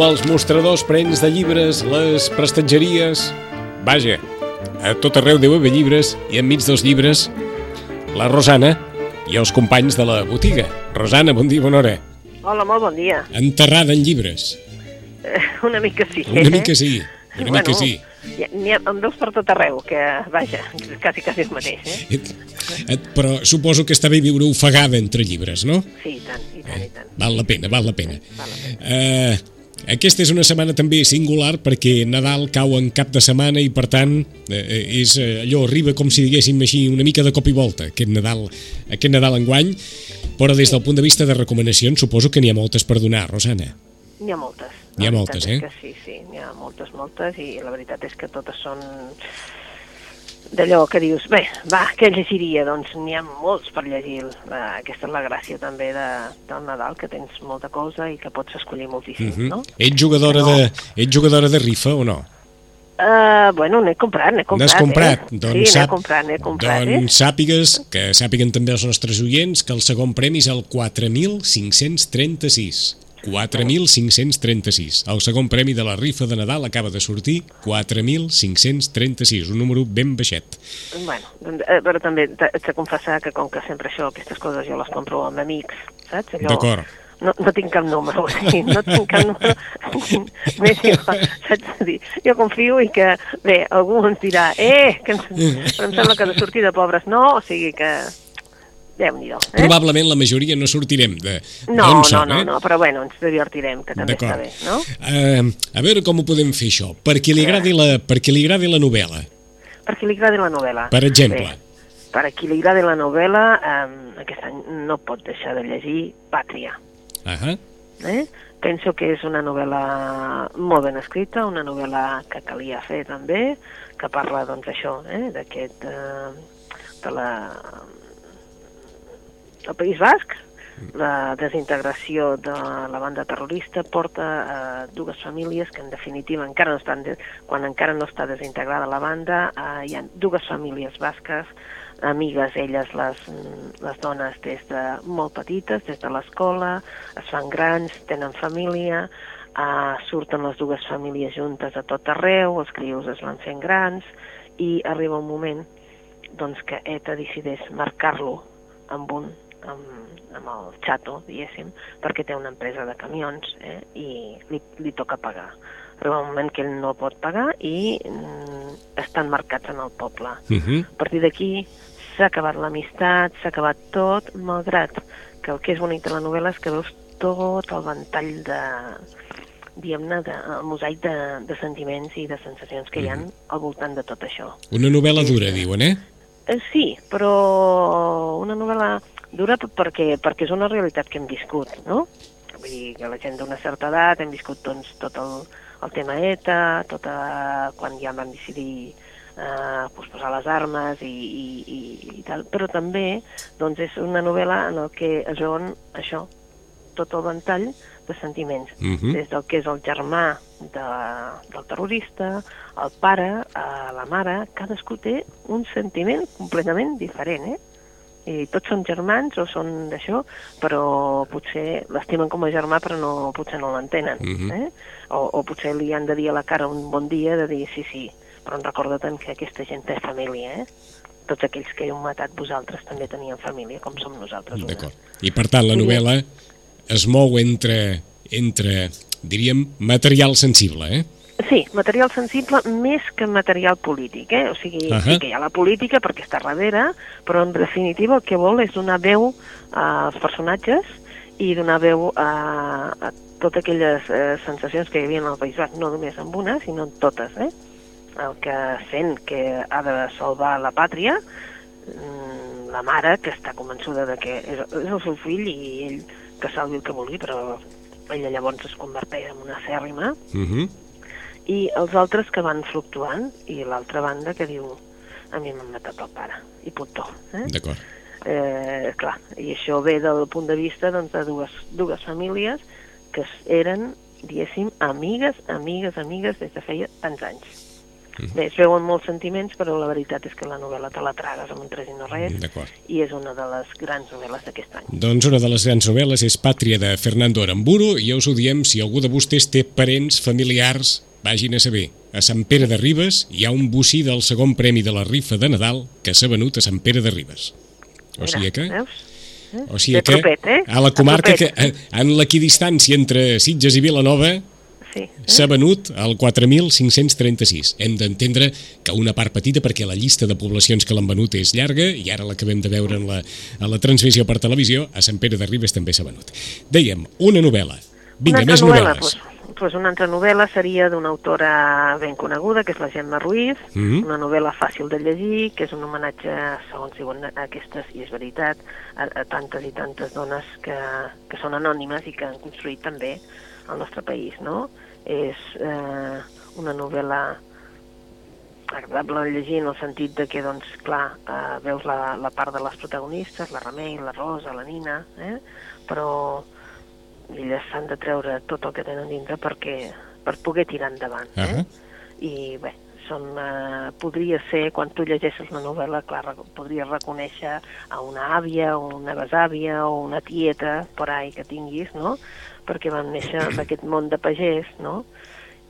Amb els mostradors prens de llibres, les prestatgeries... Vaja, a tot arreu deu haver llibres i enmig dels llibres la Rosana i els companys de la botiga. Rosana, bon dia, bona hora. Hola, molt bon dia. Enterrada en llibres. Eh, una mica sí. Una eh? mica sí, una mica sí. N'hi ha, en veus per tot arreu, que, vaja, quasi, quasi el mateix, eh? Et, et, però suposo que està bé viure ofegada entre llibres, no? Sí, i tant, i tant, i tant. Val la pena, val la pena. Val la pena. Eh, aquesta és una setmana també singular perquè Nadal cau en cap de setmana i per tant eh, és eh, allò, arriba com si diguéssim així una mica de cop i volta aquest Nadal, aquest Nadal enguany però des del punt de vista de recomanacions suposo que n'hi ha moltes per donar, Rosana. N'hi ha moltes. N'hi ha moltes, eh? Que sí, sí, n'hi ha moltes, moltes, i la veritat és que totes són d'allò que dius, bé, va, què llegiria? Doncs n'hi ha molts per llegir. Eh, aquesta és la gràcia també de, del Nadal, que tens molta cosa i que pots escollir moltíssim, Uh -huh. no? Ets jugadora, No. de, ets jugadora de rifa o no? Uh, bueno, n'he comprat, n'he comprat. N'has comprat? Eh? Doncs sí, n'he sap- comprat, n'he comprat, doncs sàpigues, que sàpiguen també els nostres oients, que el segon premi és el 4.536. 4.536. El segon premi de la rifa de Nadal acaba de sortir 4.536, un número ben baixet. Bueno, doncs, eh, però també t'haig de confessar que com que sempre això, aquestes coses jo les compro amb amics, saps? Allò, D'acord. No, no tinc cap número, o sigui, no tinc cap número. Més igual, saps? Dir, jo confio i que, bé, algú ens dirà, eh, que ens, però em sembla que de sortir de pobres no, o sigui que, déu-n'hi-do. Eh? Probablement la majoria no sortirem de No, d'on no, som, no, eh? no, però bueno, ens divertirem, que també està bé, no? Uh, a veure com ho podem fer això. Per qui li agradi la, per qui li agradi la novel·la, Per qui li agradi la novel·la. per exemple. Bé, per a qui li agradi la novel·la, eh, aquest any no pot deixar de llegir Pàtria. Uh -huh. Eh? Penso que és una novel·la molt ben escrita, una novel·la que calia fer també, que parla doncs això, eh? d'aquest eh, de la del País Basc, la desintegració de la banda terrorista porta a dues famílies que en definitiva encara no estan, de, quan encara no està desintegrada la banda, eh, hi ha dues famílies basques, amigues elles les, les dones des de molt petites, des de l'escola, es fan grans, tenen família, eh, surten les dues famílies juntes a tot arreu, els crios es van fent grans i arriba un moment doncs, que ETA decideix marcar-lo amb un amb, amb el xato, diguéssim, perquè té una empresa de camions eh, i li, li toca pagar. Arriba un moment que ell no pot pagar i mm, estan marcats en el poble. Uh -huh. A partir d'aquí s'ha acabat l'amistat, s'ha acabat tot, malgrat que el que és bonic de la novel·la és que veus tot el ventall de diguem-ne, de, el mosaic de, de sentiments i de sensacions que hi han al voltant de tot això. Una novel·la dura, diuen, eh? Eh, sí, però una novel·la dura perquè, perquè és una realitat que hem viscut, no? Vull dir que la gent d'una certa edat hem viscut doncs, tot el, el tema ETA, tota, quan ja van decidir eh, pues, posar les armes i, i, i, i tal, però també doncs, és una novel·la en el que es veuen això, tot el ventall de sentiments, Uh -huh. des del que és el germà de, del terrorista, el pare, eh, la mare, cadascú té un sentiment completament diferent, eh? I tots són germans o són d'això, però potser l'estimen com a germà però no, potser no l'entenen, Mhm. eh? O, o potser li han de dir a la cara un bon dia de dir sí, sí, però recorda-te'n que aquesta gent té família, eh? Tots aquells que heu matat vosaltres també tenien família, com som nosaltres. D'acord. I per tant, la novel·la es mou entre, entre diríem, material sensible, eh? Sí, material sensible més que material polític, eh? O sigui, uh. -huh. sí que hi ha la política perquè està darrere, però en definitiva el que vol és donar veu als personatges i donar veu a, a totes aquelles eh, sensacions que hi havia en el País Basc, no només en una, sinó en totes, eh? El que sent que ha de salvar la pàtria, mm, la mare que està convençuda de que és, és el seu fill i ell que salvi el que vulgui, però ella llavors es converteix en una acèrrima, Uh -huh. I els altres que van fluctuant, i l'altra banda que diu a mi m'han matat el pare, i puntó. Eh? D'acord. Eh, clar, i això ve del punt de vista doncs, de dues, dues famílies que eren, diguéssim, amigues, amigues, amigues des de feia tants anys. Bé, es veuen molts sentiments, però la veritat és que la novel·la te la tragues amb un tres i no res, i és una de les grans novel·les d'aquest any. Doncs una de les grans novel·les és Pàtria de Fernando Aramburu i ja us ho diem, si algú de vostès té parents, familiars, vagin a saber. A Sant Pere de Ribes hi ha un bocí del segon premi de la rifa de Nadal que s'ha venut a Sant Pere de Ribes. O sigui que... Veus? O sigui Bé que propet, eh? a la comarca que, eh, en l'equidistància entre Sitges i Vilanova Sí. Eh? s'ha venut al 4.536. Hem d'entendre que una part petita perquè la llista de poblacions que l'han venut és llarga i ara l'acabem de veure en la, en la transmissió per televisió, a Sant Pere de Ribes també s'ha venut. Dèiem, una novel·la. Vinga, una més novel·les. Doncs, doncs una altra novel·la seria d'una autora ben coneguda, que és la Gemma Ruiz, Mhm. una novel·la fàcil de llegir, que és un homenatge, segons diuen aquestes, i és veritat, a, a tantes i tantes dones que, que són anònimes i que han construït també el nostre país, no? És eh, una novel·la agradable de llegir en el sentit de que, doncs, clar, eh, veus la, la part de les protagonistes, la Remei, la Rosa, la Nina, eh? però elles s'han de treure tot el que tenen dintre perquè, per poder tirar endavant. Eh? Ahà. I bé, són, eh, podria ser, quan tu llegeixes la novel·la, clar, podries reconèixer a una àvia, o una besàvia, o una tieta, per ahí que tinguis, no?, perquè van néixer d'aquest món de pagès, no?,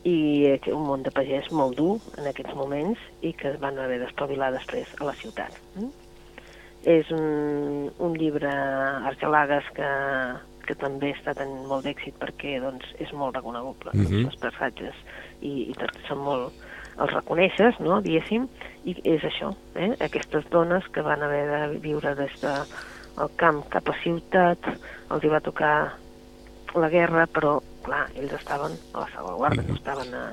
i eh, un món de pagès molt dur en aquests moments i que es van haver d'espavilar després a la ciutat. Mm? És un, un llibre argelagues que, que també està tenint molt d'èxit perquè doncs, és molt reconeguble, mm Mhm. els personatges, i, i són molt, els reconeixes, no?, diguéssim, i és això, eh? aquestes dones que van haver de viure des de camp cap a ciutat, els hi va tocar la guerra, però, clar, ells estaven a la salvaguarda, no estaven a,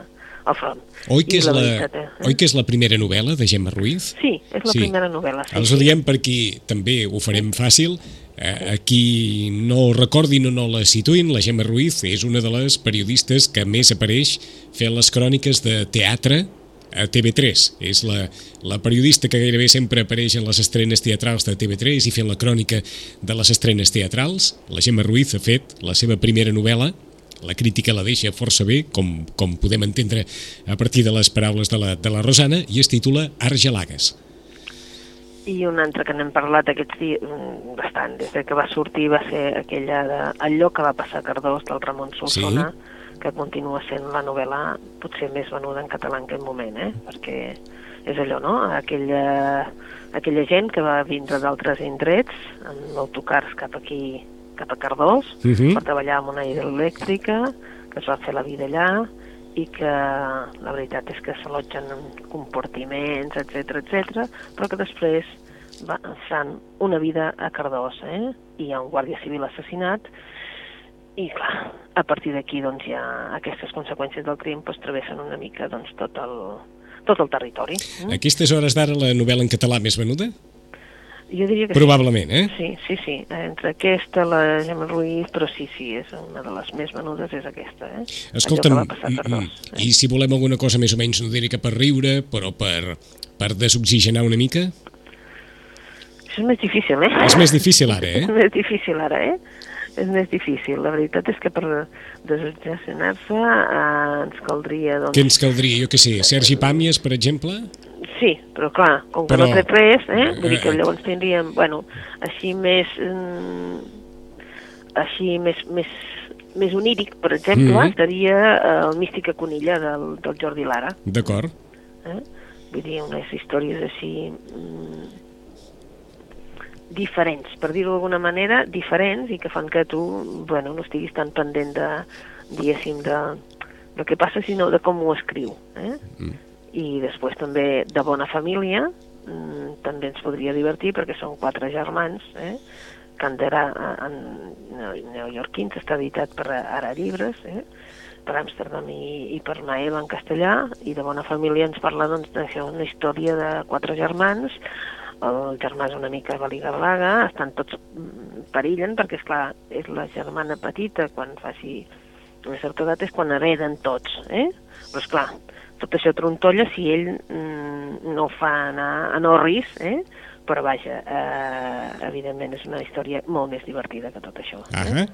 al front. Oi que, I és la, veritat, eh? oi que és la primera novel·la de Gemma Ruiz? Sí, és la Sí. primera novel·la. Sí, Els ho diem perquè també ho farem fàcil. Eh, a qui no recordin o no la situïn, la Gemma Ruiz és una de les periodistes que més apareix fent les cròniques de teatre a TV3. És la, la periodista que gairebé sempre apareix en les estrenes teatrals de TV3 i fent la crònica de les estrenes teatrals. La Gemma Ruiz ha fet la seva primera novel·la, la crítica la deixa força bé, com, com podem entendre a partir de les paraules de la, de la Rosana, i es titula Argelagues. I una altra que n'hem parlat aquests dies mm, bastant, des de que va sortir, va ser aquella de Allò que va passar a Cardós, del Ramon Solsona, sí. que continua sent la novel·la potser més venuda en català en aquest moment, eh? perquè és allò, no? Aquella, aquella gent que va vindre d'altres indrets, en autocars cap aquí, cap a Cardós, Mhm. per treballar en una hidroelèctrica, que es va fer la vida allà, i que la veritat és que s'allotgen en comportiments, etc etc, però que després va, fan una vida a Cardós, eh? i hi ha un guàrdia civil assassinat, i clar, a partir d'aquí doncs, ja aquestes conseqüències del crim pues, travessen una mica doncs, tot, el, tot el territori. A aquestes hores d'ara la novel·la en català més venuda? Jo diria que Probablement, eh? sí. Sí, sí, sí. Entre aquesta, la Gemma Ruiz, però sí, sí, és una de les més venudes és aquesta, eh? Escolta'm, passar mm, eh? i si volem alguna cosa més o menys, no diré que per riure, però per, per desoxigenar una mica? Això és més difícil, eh? És més difícil ara, És eh? més difícil ara, eh? És més difícil. La veritat és que per desobsessionar-se eh, ens caldria, doncs... Què ens caldria? Jo què sé, Sergi Pàmies, per exemple? Sí, però clar, com que Però- no trec res, eh? Vull dir que llavors tindríem, bueno, així més... Mm, així més, més, més oníric, per exemple, Mhm. seria eh, el Mística Conilla del, del Jordi Lara. D'acord. Eh? Vull dir, unes històries així... Mm, diferents, per dir-ho d'alguna manera, diferents i que fan que tu, bueno, no estiguis tan pendent de, diguéssim, de, de què passa, sinó de com ho escriu. Eh? Mm. I després també de bona família, mm, també ens podria divertir perquè són quatre germans, eh? Candera en neoyorquins, està editat per Ara Llibres, eh? per Amsterdam i, i per Maeva en castellà, i de bona família ens parla doncs, d'això, una història de quatre germans, el germà és una mica baliga-balaga, estan tots mm, perillen, perquè, és clar és la germana petita, quan faci una certa edat és quan hereden tots, eh? Però, esclar, tot això trontolla si ell mm, no fa anar a Norris, eh? però vaja, eh, evidentment és una història molt més divertida que tot això. Eh? Ahà.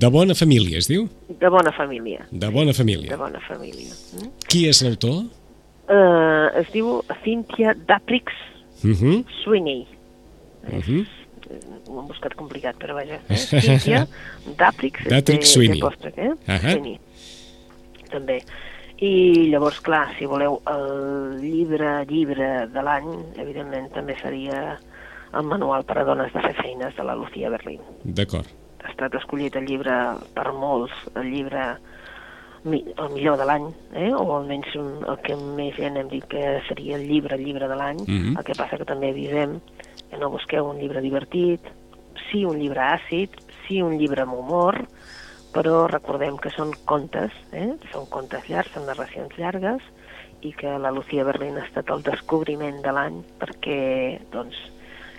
De bona família, es diu? De bona família. De bona De família. bona família. Mm? Qui és l'autor? Eh, es diu Cynthia Daprix Uh -huh. Sweeney. Uh -huh. Ho hem buscat complicat, però vaja. Eh? Cynthia Daprix, de, Sweeney. de eh? Ahà. Sweeney. També. I llavors, clar, si voleu el llibre, llibre de l'any, evidentment també seria el manual per a dones de fer feines de la Lucía Berlín. D'acord. Ha estat escollit el llibre per molts, el llibre el millor de l'any, eh? o almenys un, el que més gent hem dit que seria el llibre, el llibre de l'any. Mhm. El que passa que també avisem que no busqueu un llibre divertit, sí un llibre àcid, sí un llibre amb humor, però recordem que són contes, eh? són contes llargs, són narracions llargues, i que la Lucía Berlín ha estat el descobriment de l'any perquè, doncs,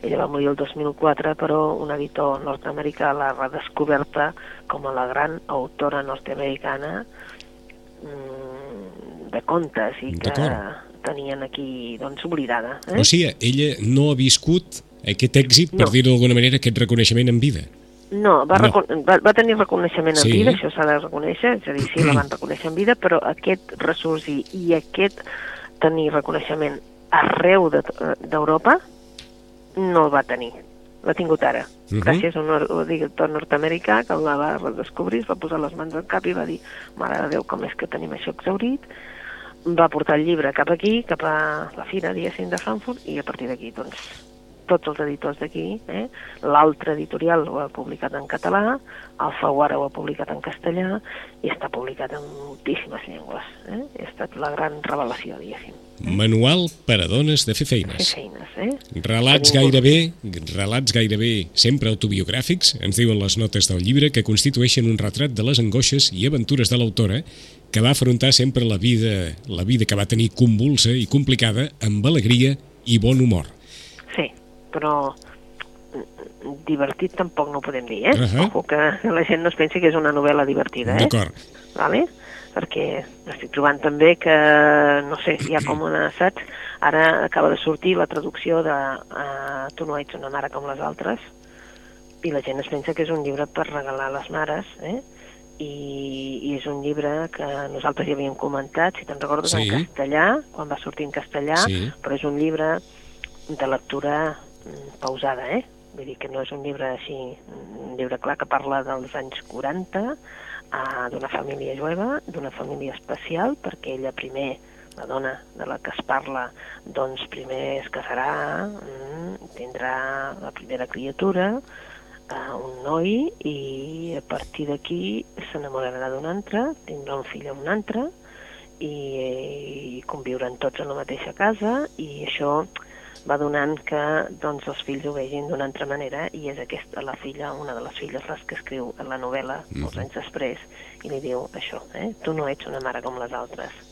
ella va morir el 2004, però un editor nord-americà l'ha redescoberta com a la gran autora nord-americana mm, de contes i que tenien aquí, doncs, oblidada. Eh? O sigui, ella no ha viscut aquest èxit, per No. dir-ho d'alguna manera, aquest reconeixement en vida. No, va, No. va, va tenir reconeixement en Sí. vida, això s'ha de reconèixer, és a dir, sí, la van reconèixer en vida, però aquest ressorgir i aquest tenir reconeixement arreu de- d'Europa no el va tenir. L'ha tingut ara. Mhm. Gràcies a un editor nord-americà que la va redescobrir, es va posar les mans al cap i va dir mare de Déu, com és que tenim això exaurit, va portar el llibre cap aquí, cap a la fira, diguéssim, de Frankfurt, i a partir d'aquí, doncs, tots els editors d'aquí, eh? l'altre editorial ho ha publicat en català, Alfaguara ho ha publicat en castellà, i està publicat en moltíssimes llengües. Eh? Ha estat la gran revelació, diguéssim. Manual per a dones de fer Fer feines. feines, eh? Relats Tenim- gairebé, relats gairebé sempre autobiogràfics, ens diuen les notes del llibre, que constitueixen un retrat de les angoixes i aventures de l'autora, que va afrontar sempre la vida, la vida que va tenir convulsa i complicada amb alegria i bon humor. Sí, però mm, divertit tampoc no ho podem dir, eh? Ahà. Ojo que la gent no es pensi que és una novel·la divertida, eh? D'acord. vale? perquè estic trobant també que, no sé, hi ha com una, saps? Ara acaba de sortir la traducció de uh, Tu no ets una mare com les altres i la gent es pensa que és un llibre per regalar a les mares, eh? I, i és un llibre que nosaltres ja havíem comentat, si te'n recordes, Sí. en castellà, quan va sortir en castellà, Sí. però és un llibre de lectura mm, pausada, eh? Vull dir que no és un llibre així, un llibre clar que parla dels anys 40, uh, d'una família jueva, d'una família especial, perquè ella primer, la dona de la que es parla, doncs primer es casarà, mm, tindrà la primera criatura, uh, un noi, i a partir d'aquí s'enamorarà d'un altre, tindrà un fill amb un altre, i, i conviuran tots en la mateixa casa, i això va donant que doncs, els fills ho vegin d'una altra manera i és aquesta la filla, una de les filles les que escriu en la novel·la molts anys després i li diu això, eh? tu no ets una mare com les altres.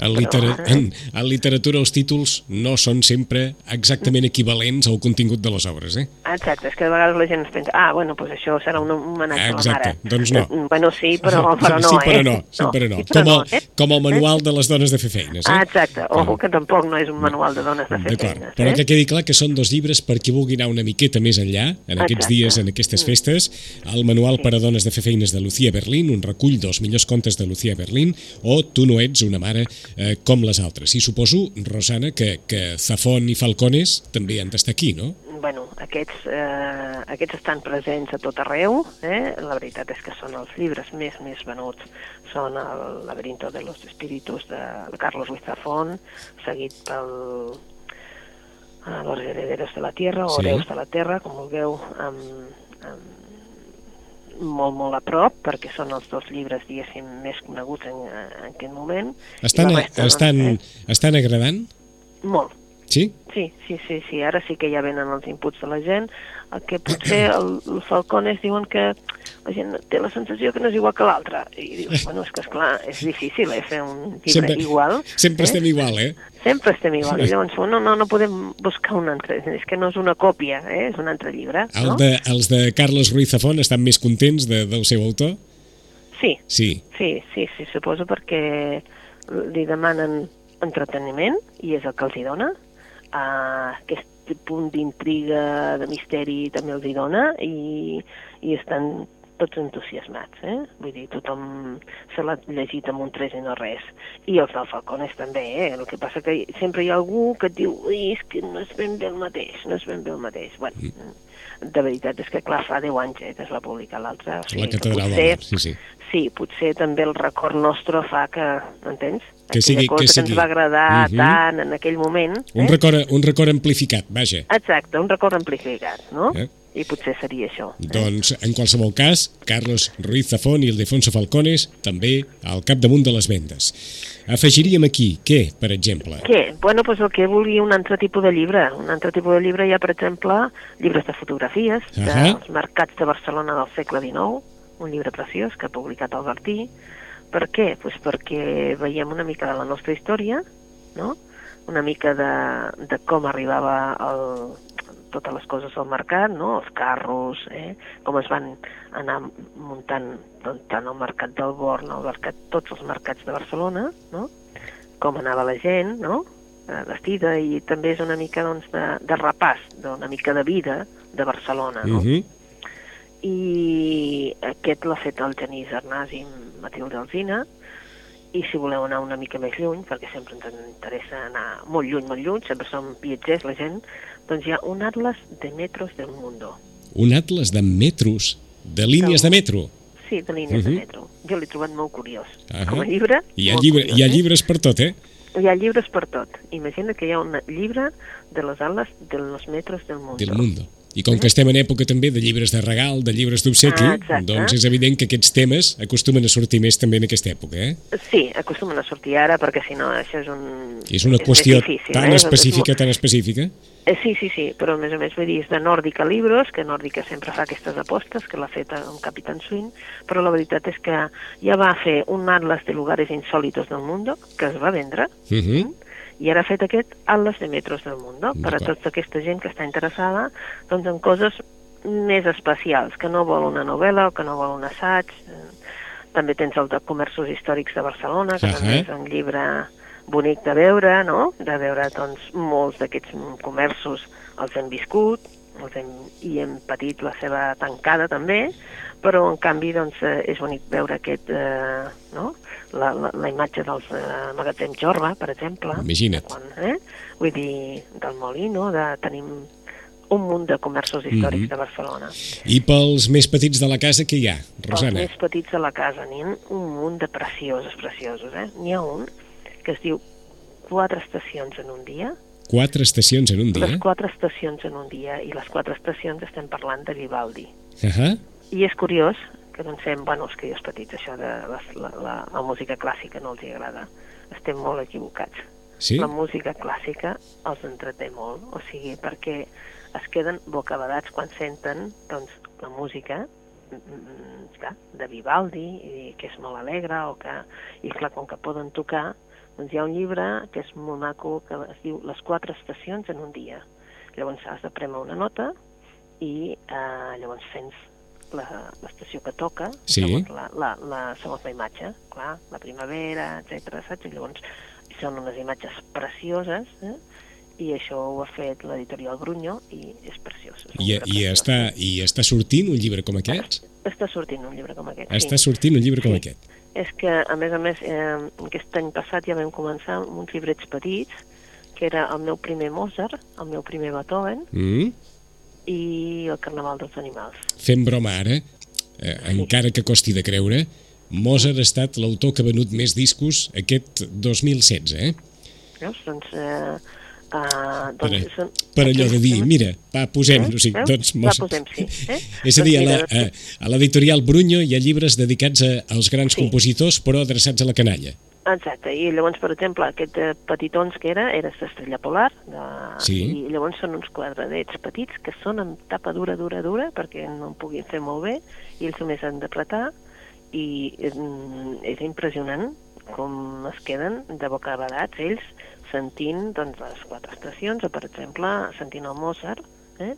En, litera... en, en literatura els títols no són sempre exactament equivalents al contingut de les obres, eh? Exacte, és que de vegades la gent es pensa ah, bueno, doncs això serà un homenatge Exacte, a la mare. doncs no. Mm, Bueno, sí, però, però no, sí, però eh? no, sí, però no. sí, però Com, no, el, eh? com el manual de les dones de fer feines, eh? Ah, exacte. Ojo, Com- que tampoc no és un manual de dones de fer feines. però eh? que quedi clar que són dos llibres per qui vulgui anar una miqueta més enllà, en aquests Exacte. dies, en aquestes festes, el manual per a dones de fer feines de Lucía Berlín, un recull dels millors contes de Lucía Berlín, o Tu no ets una mare eh, com les altres. I suposo, Rosana, que, que Zafón i Falcones també han d'estar aquí, no? bueno, aquests, eh, aquests estan presents a tot arreu, eh? la veritat és que són els llibres més més venuts, són el Laberinto de los Espíritus de Carlos Ruiz Zafón, seguit pel eh, Los Herederos de la Tierra, o Sí. Hereus de la Terra, com vulgueu, amb, amb molt, molt a prop, perquè són els dos llibres, diguéssim, més coneguts en, en aquest moment. Estan, resta, doncs, estan, eh, estan agradant? Molt, Sí? Sí, sí, sí, sí, ara sí que ja venen els inputs de la gent, el que potser el, els falcones diuen que la gent té la sensació que no és igual que l'altre, i dius, bueno, és que esclar, és difícil eh, fer un llibre Sempre- igual. Sempre eh? estem igual, eh? Sempre estem igual, i llavors, no, no, no podem buscar un altre, és que no és una còpia, eh? és un altre llibre, El no? de, els de Carlos Ruiz Zafón estan més contents de, del seu autor? Sí, Sí. sí, sí, sí, suposo perquè li demanen entreteniment i és el que els hi dona. Uh, aquest punt d'intriga, de misteri també els hi dona i, i estan tots entusiasmats, eh? Vull dir, tothom se l'ha llegit amb un 3 i no res. I els del Falcones també, eh? El que passa que sempre hi ha algú que et diu Ui, és que no és ben bé el mateix, no és ben bé el mateix. Bueno, de veritat és que, clar, fa 10 anys eh, que es va publicar l'altre. O La que catedral potser- mar, sí, sí. Sí, potser també el record nostre fa que, entens? Que sigui- que cosa que, sigui. ens va agradar Mhm. tant en aquell moment. Un, record, un record amplificat, vaja. Exacte, un record amplificat, no? Eh? I potser seria això. Doncs, en qualsevol cas, Carlos Ruiz Zafón i Ildefonso Falcones també al capdamunt de les vendes. Afegiríem aquí, què, per exemple? Què? Bueno, doncs el que vulgui un altre tipus de llibre. Un altre tipus de llibre hi ha, per exemple, llibres de fotografies Ahà. dels mercats de Barcelona del segle XIX, un llibre preciós que ha publicat el Bertí. Per què? Pues perquè veiem una mica de la nostra història, no? una mica de, de com arribava el, totes les coses al mercat, no? els carros, eh? com es van anar muntant doncs, tant el mercat del Born, el mercat, tots els mercats de Barcelona, no? com anava la gent, no? eh, vestida, i també és una mica doncs, de, de repàs, d'una mica de vida de Barcelona. No? Uh -huh. I aquest l'ha fet el Genís Arnàs i Matilde Alzina, i si voleu anar una mica més lluny, perquè sempre ens interessa anar molt lluny, molt lluny, sempre som viatgers la gent, doncs hi ha un atlas de metros del mundo. Un atles de metros, de línies de metro. Sí, de línies Mhm. de metro. Jo l'he trobat molt curiós. Ahà. Com a llibre, Hi ha, llibre, curiós, hi ha eh? llibres per tot, eh? Hi ha llibres per tot. Imagina que hi ha un llibre de les ales de los metros del mundo. Del mundo. I com que estem en època també de llibres de regal, de llibres d'obsequi, Ah, exacte. doncs és evident que aquests temes acostumen a sortir més també en aquesta època, eh? Sí, acostumen a sortir ara perquè si no això és un... I és una més qüestió difícil, tan eh? específica, És tan específica. Eh, sí, sí, sí, però a més a més vull dir, és de Nòrdica Libros, que Nòrdica sempre fa aquestes apostes, que l'ha fet amb Capitán Swing, però la veritat és que ja va fer un atlas de lugares insòlitos del mundo, que es va vendre, Uh -huh. I ara ha fet aquest atlas de metros del mundo, per a tota aquesta gent que està interessada doncs, en coses més especials, que no vol una novel·la o que no vol un assaig. També tens el de Comerços Històrics de Barcelona, que Ahà. també és un llibre bonic de veure, no? De veure, doncs, molts d'aquests comerços els hem viscut, els hem, i hem patit la seva tancada també, però en canvi doncs, eh, és bonic veure aquest, eh, no? la, la, la imatge dels eh, magatzems Jorba, per exemple. Imagina't. Quan, eh? Vull dir, del Molino, de, tenim un munt de comerços històrics Mhm. de Barcelona. I pels més petits de la casa, què hi ha, Rosana? Els més petits de la casa, n'hi ha un munt de preciosos, preciosos, eh? N'hi ha un que es diu Quatre estacions en un dia, Quatre estacions en un dia. les quatre estacions en un dia, i les quatre estacions estem parlant de Vivaldi. Uh -huh. I és curiós que pensem, bueno, els crios petits, això de la, la, la, la música clàssica no els hi agrada. Estem molt equivocats. Sí? La música clàssica els entreté molt, o sigui, perquè es queden bocabadats quan senten doncs, la música mm, mm, clar, de Vivaldi, i que és molt alegre, o que, i clar, com que poden tocar, doncs hi ha un llibre que és molt maco, que es diu Les quatre estacions en un dia. Llavors has de premer una nota i eh, llavors sents la- l'estació que toca Sí. segons, la, la, la, segons la imatge, clar, la primavera, etc saps? I llavors són unes imatges precioses, eh? i això ho ha fet l'editorial Brunyo i és preciós. És I, llibre i, preciós. està, I està sortint un llibre com aquest? Està sortint un llibre com aquest, Està sí. sortint un llibre com Sí. aquest. És que, a més a més, eh, aquest any passat ja vam començar amb uns llibrets petits, que era el meu primer Mozart, el meu primer Beethoven Mm? i el Carnaval dels Animals. Fem broma ara, eh, encara que costi de creure, Mozart ha estat l'autor que ha venut més discos aquest 2016, eh? Veus? Doncs, eh, uh, Per, doncs són per allò de dir, temes- mira, va, posem, Eh? o sigui, Veus? doncs Va, Mozart. posem, sí, eh? És a dir, a Doncs la- a, a l'editorial Brunyo hi ha llibres dedicats a, als grans Sí. compositors, però adreçats a la canalla. Exacte, i llavors, per exemple, aquest eh, petitons que era, era d'Estrella Polar, de... Sí. i llavors són uns quadradets petits que són amb tapa dura, dura, dura, perquè no en puguin fer molt bé, i ells només han d'apretar, i mm, és impressionant com es queden de bocabadats ells sentint doncs, les quatre estacions, o per exemple, sentint el Mozart, eh?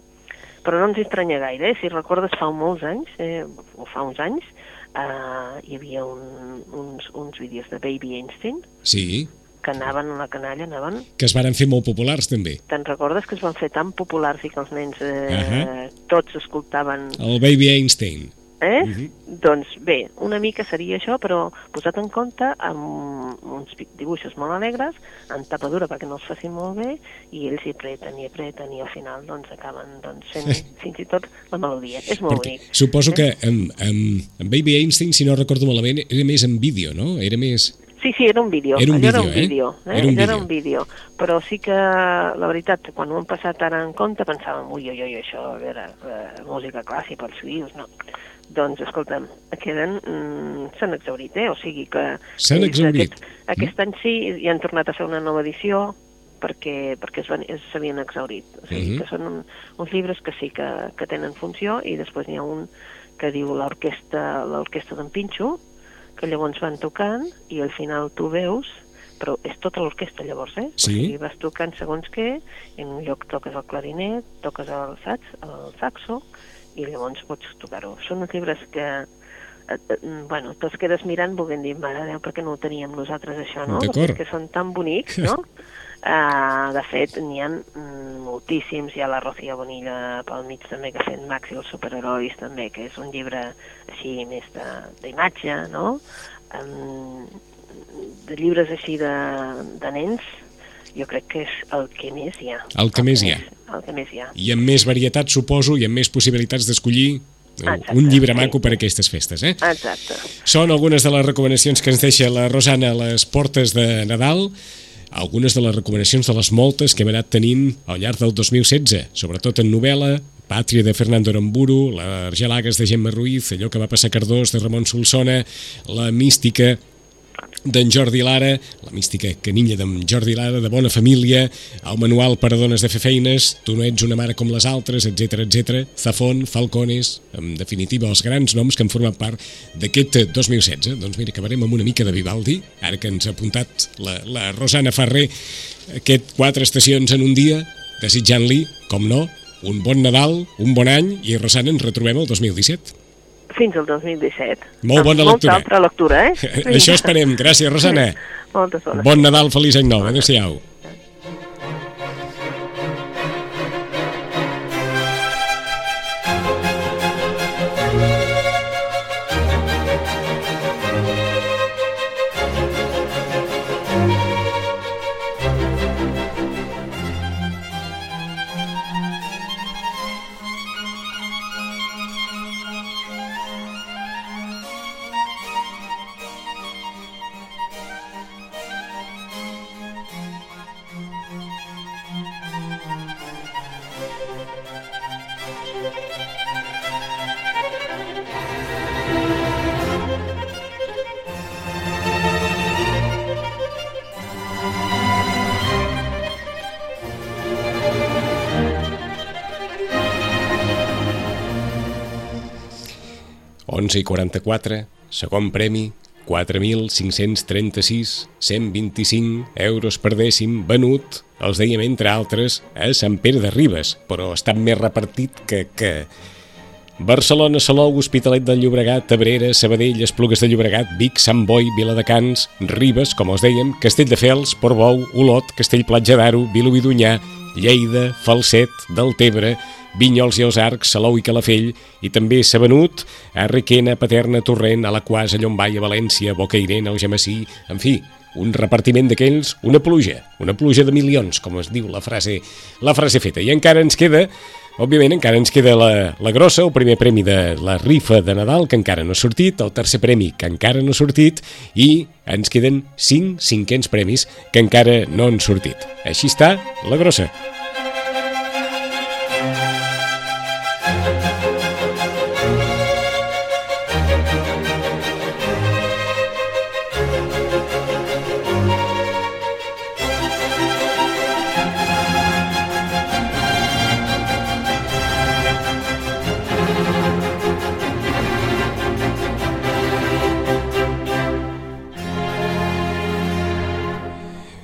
però no ens estranya gaire, eh? si recordes fa molts anys, eh, o fa uns anys, uh, hi havia un, uns, uns vídeos de Baby Einstein Sí, que anaven a la canalla, anaven... que es varen fer molt populars també. Te'n recordes que es van fer tan populars i que els nens eh, Ahà. tots escoltaven... El Baby Einstein. Eh? Mhm. Doncs bé, una mica seria això, però posat en compte amb uns dibuixos molt alegres, en tapadura perquè no els facin molt bé, i ells hi apreten i apreten i al final doncs acaben doncs, fent fins i tot la melodia. És molt Perquè bonic. suposo que amb, amb, amb Baby Einstein, si no recordo malament, era més en vídeo, no? Era més... Sí, sí, era un vídeo. Era un allò era vídeo, un eh? vídeo. Eh? Era un Allò era vídeo. un vídeo. Però sí que, la veritat, quan ho hem passat ara en compte, pensàvem, ui, ui, ui, això era eh, música clàssica pels fills, no. Doncs, escolta'm, queden... Mm, S'han exaurit, eh? O sigui que... S'han ells exhaurit. Aquest, aquest any sí, i han tornat a fer una nova edició, perquè, perquè es van- es s'havien exaurit. O sigui, Mhm. que són un, uns llibres que sí que, que tenen funció, i després n'hi ha un que diu l'orquestra d'en Pinxo, que llavors van tocant i al final tu veus però és tota l'orquestra llavors, eh? Sí. O sigui, vas tocant segons què, en un lloc toques el clarinet, toques el, sax, el saxo, i llavors pots tocar-ho. Són uns llibres que, eh, eh, bueno, te'ls quedes mirant volent dir, mare Déu, per què no ho teníem nosaltres això, no? Perquè són tan bonics, no? Uh, de fet, n'hi ha mm, moltíssims, hi ha la Rocío Bonilla pel mig també, que ha fet Maxi els superherois també, que és un llibre així més d'imatge, no? Um, de llibres així de, de nens, jo crec que és el que més hi ha. El que més hi ha. El que més hi ha. I amb més varietat, suposo, i amb més possibilitats d'escollir Exacte, un llibre sí. maco per a aquestes festes, eh? Exacte. Són algunes de les recomanacions que ens deixa la Rosana a les portes de Nadal, algunes de les recomanacions de les moltes que hem anat tenint al llarg del 2016, sobretot en novel·la, Pàtria de Fernando Aramburu, l'Argelagues de Gemma Ruiz, allò que va passar a Cardós de Ramon Solsona, la mística d'en Jordi Lara, la mística canilla d'en Jordi Lara, de Bona Família, el manual per a dones de fer feines, Tu no ets una mare com les altres, etc etc. Zafón, Falcones, en definitiva els grans noms que han format part d'aquest eh, 2016. Doncs mira, acabarem amb una mica de Vivaldi, ara que ens ha apuntat la, la Rosana Ferrer aquest quatre estacions en un dia, desitjant-li, com no, un bon Nadal, un bon any, i Rosana ens retrobem el 2017. Fins al 2017. Molt bona Amb lectura. Molta altra lectura, eh? Això esperem. Gràcies, Rosana. Moltes bones. Bon Nadal, feliç any nou. Adéu-siau. Onze i 44, segon premi, 4.536, 125 euros per dècim, venut, els dèiem entre altres, a Sant Pere de Ribes, però està més repartit que... que... Barcelona, Salou, Hospitalet del Llobregat, Abrera, Sabadell, Esplugues de Llobregat, Vic, Sant Boi, Viladecans, Ribes, com els dèiem, Castelldefels, Portbou, Olot, Castellplatja d'Aro, Vilobí d'Onyar, Lleida, Falset, Deltebre, Vinyols i els Arcs, Salou i Calafell, i també Sabanut, a Requena, Paterna, Torrent, a Llombai, a València, Bocairent, Algemesí, en fi, un repartiment d'aquells, una pluja, una pluja de milions, com es diu la frase, la frase feta. I encara ens queda, òbviament, encara ens queda la, la grossa, el primer premi de la rifa de Nadal, que encara no ha sortit, el tercer premi, que encara no ha sortit, i ens queden cinc cinquens premis que encara no han sortit. Així està la grossa.